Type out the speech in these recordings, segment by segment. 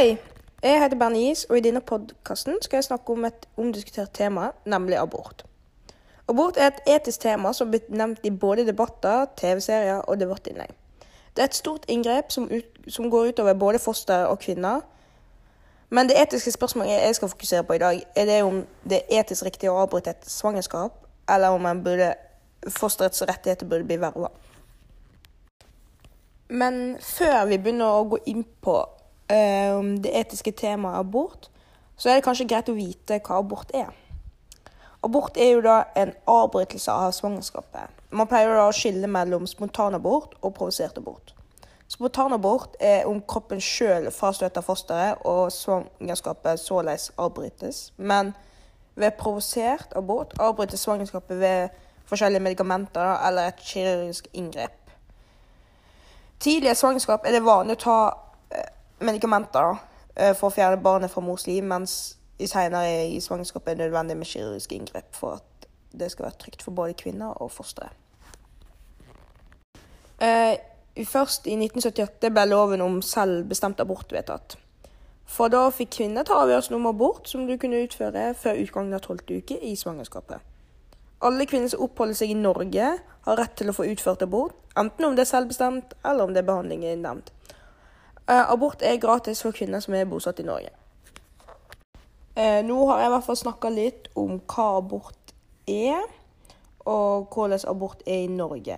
Hei, jeg heter Bernice, og i denne podkasten skal jeg snakke om et omdiskutert tema, nemlig abort. Abort er et etisk tema som har blitt nevnt i både debatter, TV-serier og debattinnlegg. Det er et stort inngrep som, ut, som går utover både foster og kvinner. Men det etiske spørsmålet jeg skal fokusere på i dag, er det om det er etisk riktig å avbryte et svangerskap, eller om burde, fosterets rettigheter burde bli verva. Men før vi begynner å gå inn på uh, det etiske temaet abort, så er det kanskje greit å vite hva abort er. Abort er jo da en avbrytelse av svangerskapet. Man pleier da å skille mellom spontanabort og provosert abort. Spontanabort er om kroppen sjøl frastøter fosteret og svangerskapet såleis avbrytes. Men ved provosert abort avbrytes svangerskapet ved forskjellige medikamenter eller et kirurgisk inngrep. Tidlig i svangerskap er det vanlig å ta medikamenter eh, for å fjerne barnet fra mors liv, mens i senere i svangerskapet er det nødvendig med kirurgiske inngrep for at det skal være trygt for både kvinner og fosteret. Eh, først i 1978 ble loven om selvbestemt abort vedtatt. For da fikk kvinner ta avgjørelsen om abort som du kunne utføre før utgangen av tolvte uke i svangerskapet. Alle kvinner som oppholder seg i Norge, har rett til å få utført abort, enten om det er selvbestemt eller om det er behandling i nemnd. Eh, abort er gratis for kvinner som er bosatt i Norge. Eh, nå har jeg i hvert fall snakka litt om hva abort er, og hvordan abort er i Norge.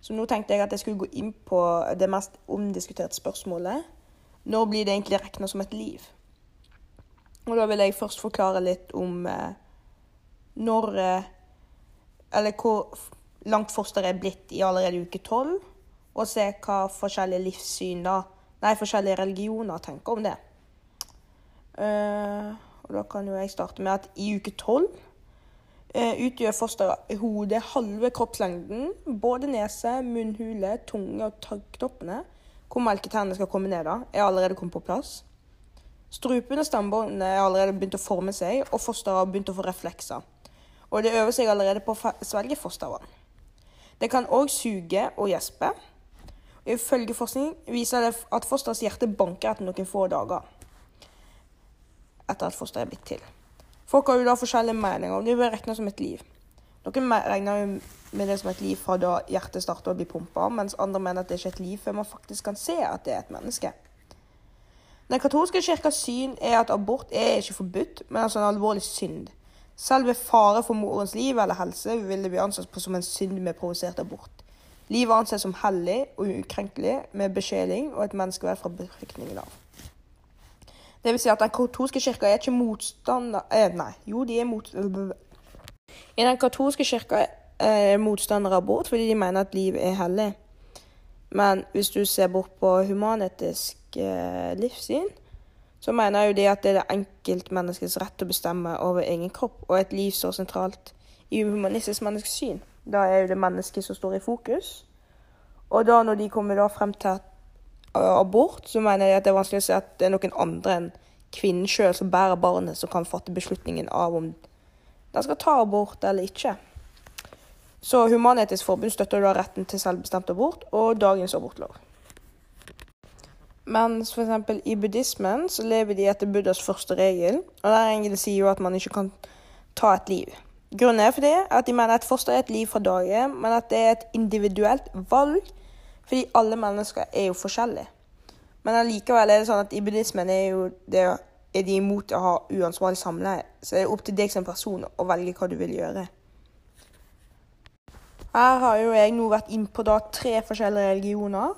Så nå tenkte jeg at jeg skulle gå inn på det mest omdiskuterte spørsmålet. Når blir det egentlig regna som et liv? Og da vil jeg først forklare litt om eh, når eller hvor langt fosteret er blitt i allerede uke tolv, og se hva forskjellige livssyn, da, nei, forskjellige religioner tenker om det. Uh, og Da kan jo jeg starte med at i uke tolv uh, utgjør fosterhodet halve kroppslengden. Både nese, munnhule, tunge og taggknoppene, hvor melketennene skal komme ned, da, er allerede kommet på plass. Strupen og stambåndene er allerede begynt å forme seg, og fosteret har begynt å få reflekser og det øver seg allerede på å svelge fostervann. Det kan òg suge og gjespe. Ifølge forskning viser det at fosterets hjerte banker etter noen få dager etter at fosteret er blitt til. Folk har jo da forskjellige meninger om det blir regna som et liv. Noen regner jo med det som et liv fra da hjertet starter å bli pumpa, mens andre mener at det ikke er et liv før man faktisk kan se at det er et menneske. Den katolske kirkas syn er at abort er ikke forbudt, men altså en alvorlig synd. Selv ved fare for morens liv eller helse vil det bli ansett som en synd med provosert abort. Livet anses som hellig og ukrenkelig med besjeling og et menneskeverd fra befolkningen av. Det vil si at Den katolske kirka er ikke motstander eh, Nei, jo, de er mot... I Den katolske kirka er motstandere av abort fordi de mener at liv er hellig. Men hvis du ser bort på humanetisk eh, livssyn, så mener jo de at det er det enkeltmenneskets rett å bestemme over egen kropp, og et liv står sentralt i humanistisk menneskesyn. Da er jo det mennesket som står i fokus. Og da når de kommer da frem til abort, så mener jeg at det er vanskelig å se at det er noen andre enn kvinnen sjøl som bærer barnet, som kan fatte beslutningen av om den skal ta abort eller ikke. Så Human-Etisk Forbund støtter da retten til selvbestemt abort og dagens abortlov. Mens f.eks. i buddhismen så lever de etter Buddhas første regel, og der regelen sier jo at man ikke kan ta et liv. Grunnen er fordi at de mener at foster er et liv fra dagen, men at det er et individuelt valg, fordi alle mennesker er jo forskjellige. Men allikevel er det sånn at i buddhismen er, jo det, er de imot å ha uansvarlig samleie, så det er opp til deg som person å velge hva du vil gjøre. Her har jo jeg nå vært inn på da tre forskjellige religioner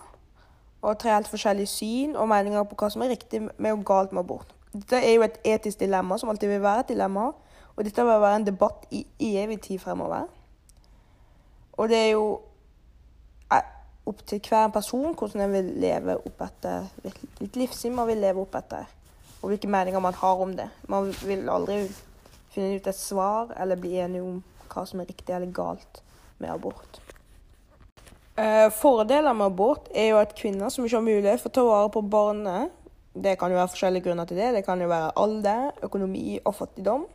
og tre helt forskjellige syn og meninger på hva som er riktig med og galt med abort. Dette er jo et etisk dilemma som alltid vil være et dilemma, og dette vil være en debatt i evig tid fremover. Og det er jo eh, opp til hver person hvordan en vil leve opp etter hvilket livssyn man vil leve opp etter, og hvilke meninger man har om det. Man vil aldri finne ut et svar eller bli enige om hva som er riktig eller galt med abort. Eh, fordeler med abort er jo at kvinner som ikke har mulighet for å ta vare på barnet Det kan jo være forskjellige grunner til det. Det kan jo være alder, økonomi og fattigdom.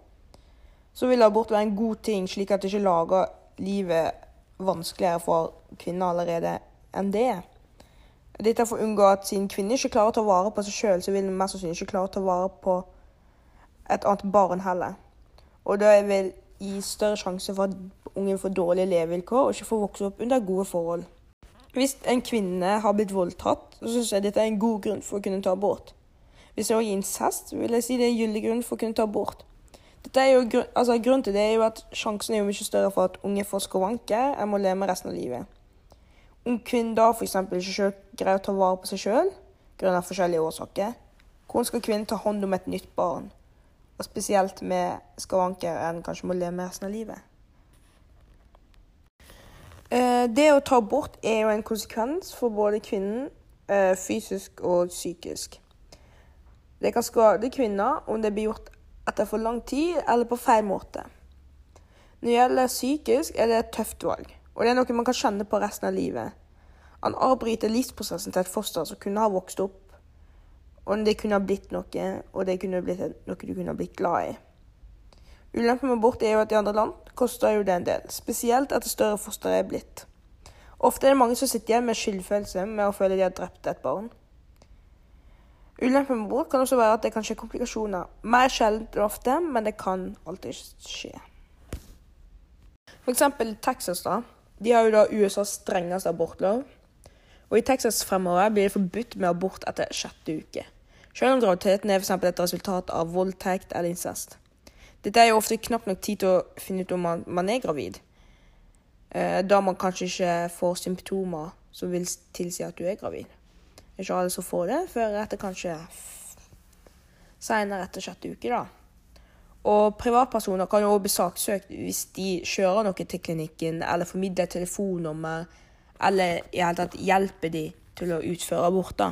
Så vil abort være en god ting, slik at det ikke lager livet vanskeligere for kvinner allerede enn det. Dette er for å unngå at siden kvinner ikke klarer å ta vare på seg sjøl, så vil de mest sannsynlig ikke klare å ta vare på et annet barn heller. Og da vil gi større sjanse for at ungen får dårlige levevilkår og ikke får vokse opp under gode forhold. Hvis en kvinne har blitt voldtatt, så syns jeg dette er en god grunn for å kunne ta abort. Hvis det er incest, vil jeg si det er en gyldig grunn for å kunne ta abort. Grunn, altså, grunnen til det er jo at sjansen er jo mye større for at unge får skavanker enn må leve med resten av livet. Om kvinnen da f.eks. ikke greier å ta vare på seg sjøl grunnet forskjellige årsaker, hvordan skal kvinnen ta hånd om et nytt barn? Og spesielt med skavanker en kanskje må leve med resten av livet. Eh, det å ta abort er jo en konsekvens for både kvinnen eh, fysisk og psykisk. Det kan skade kvinner om det blir gjort etter for lang tid eller på feil måte. Når det gjelder psykisk, er det et tøft valg. Og det er noe man kan kjenne på resten av livet. Han avbryter livsprosessen til et foster som kunne ha vokst opp, og det kunne ha blitt noe, og det kunne blitt noe du kunne ha blitt glad i. Ulempen med abort er jo at i andre land koster jo det en del, spesielt etter større foster er blitt. Ofte er det mange som sitter igjen med skyldfølelse med å føle de har drept et barn. Ulempen med abort kan også være at det kan skje komplikasjoner. Mer sjeldent enn ofte, men det kan alltid skje. For eksempel Texas, da. De har jo da USAs strengeste abortlov. Og i Texas fremover blir det forbudt med abort etter sjette uke. Selv om graviditeten er for et resultat av voldtekt eller incest. Dette er jo ofte knapt nok tid til å finne ut om man, man er gravid, eh, da man kanskje ikke får symptomer som vil tilsi at du er gravid. Ikke alle som får det før etter kanskje seinere etter sjette uke, da. Og privatpersoner kan jo også bli saksøkt hvis de kjører noe til klinikken eller formidler telefonnummer, eller i hele tatt hjelper de til å utføre aborter.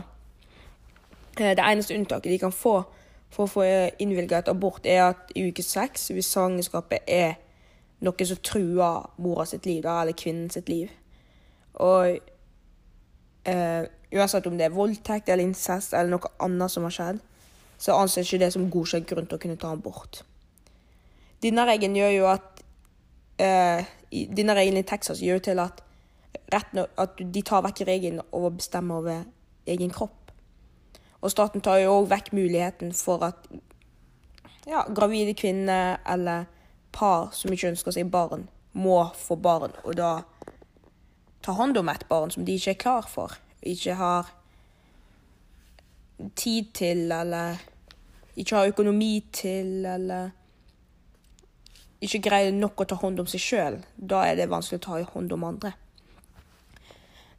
da. det eneste unntaket de kan få for å få innvilget et abort, er at i uke seks, hvis svangerskapet er noe som truer mora sitt liv, da, eller kvinnen sitt liv. Og eh, uansett om det er voldtekt eller incest eller noe annet som har skjedd, så anses ikke det som godkjent grunn til å kunne ta ham bort. Denne regelen gjør jo at eh, Denne regelen i Texas gjør jo til at, retten, at de tar vekk regelen over å bestemme over egen kropp. Og staten tar jo òg vekk muligheten for at ja, gravide kvinner eller par som ikke ønsker seg barn, må få barn, og da ta hånd om et barn som de ikke er klar for, ikke har tid til, eller ikke har økonomi til, eller ikke greier nok å ta hånd om seg sjøl, da er det vanskelig å ta hånd om andre.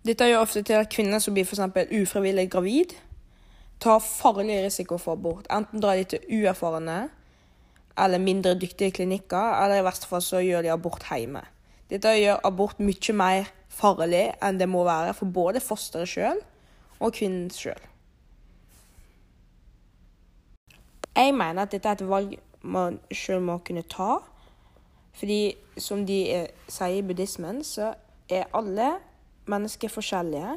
Dette gjør ofte til at kvinner som blir f.eks. ufrivillig gravid, tar farlig risiko for abort. Enten drar de til uerfarne eller mindre dyktige klinikker, eller i verste fall så gjør de abort hjemme. Dette gjør abort mye mer farlig enn det må være for både fosteret sjøl og kvinnen sjøl. Jeg mener at dette er et valg man sjøl må kunne ta, fordi som de er, sier i buddhismen, så er alle mennesker forskjellige.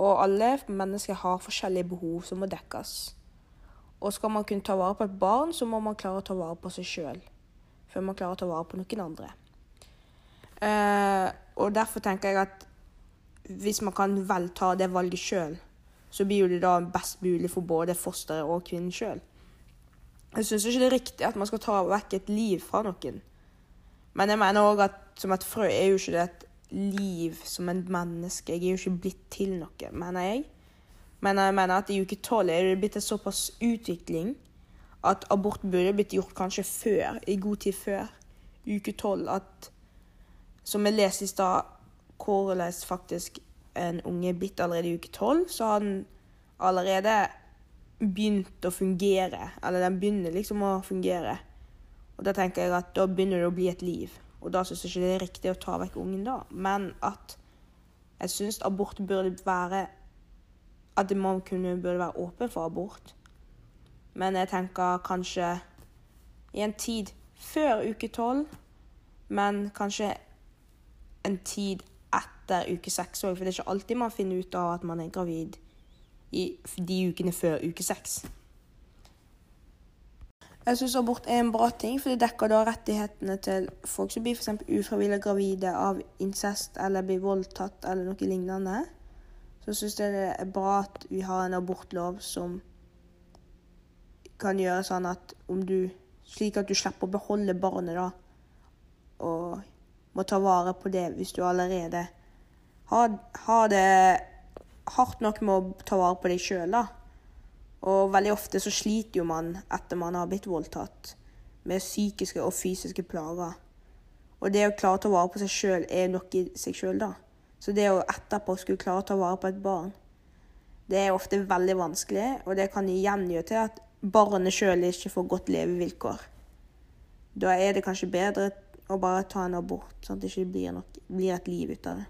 Og alle mennesker har forskjellige behov som må dekkes. Og skal man kunne ta vare på et barn, så må man klare å ta vare på seg sjøl. Før man klarer å ta vare på noen andre. Uh, og derfor tenker jeg at hvis man kan vel ta det valget sjøl, så blir jo det da best mulig for både fosteret og kvinnen sjøl. Jeg syns ikke det er riktig at man skal ta vekk et liv fra noen. Men jeg mener òg at som et frø er jo ikke det et liv som en menneske. Jeg er jo ikke blitt til noe, mener jeg. Men jeg mener at i uke tolv er det blitt en såpass utvikling at abort burde blitt gjort kanskje før, i god tid før uke tolv. At Som jeg leste i stad, hvordan faktisk en unge er blitt allerede i uke tolv, så har den allerede begynt å fungere. Eller den begynner liksom å fungere. Og da tenker jeg at da begynner det å bli et liv. Og da syns jeg ikke det er riktig å ta vekk ungen da. Men at jeg syns abort burde være At man kunne, burde være åpen for abort. Men jeg tenker kanskje i en tid før uke tolv, men kanskje en tid etter uke seks òg. For det er ikke alltid man finner ut av at man er gravid i de ukene før uke seks. Jeg syns abort er en bra ting, for det dekker da rettighetene til folk som blir f.eks. ufrivillig gravide av incest eller blir voldtatt eller noe lignende. så syns jeg det er bra at vi har en abortlov som kan gjøre sånn at om du Slik at du slipper å beholde barnet, da. Må ta vare på det hvis du allerede har, har det hardt nok med å ta vare på deg sjøl, da. Og veldig ofte så sliter jo man etter man har blitt voldtatt, med psykiske og fysiske plager. Og det å klare å ta vare på seg sjøl er nok i seg sjøl, da. Så det å etterpå skulle klare å ta vare på et barn, det er ofte veldig vanskelig, og det kan igjen gjøre til at barnet sjøl ikke får godt levevilkår. Da er det kanskje bedre å bare ta en abort, sånn at det ikke blir, nok, blir et liv ut av det.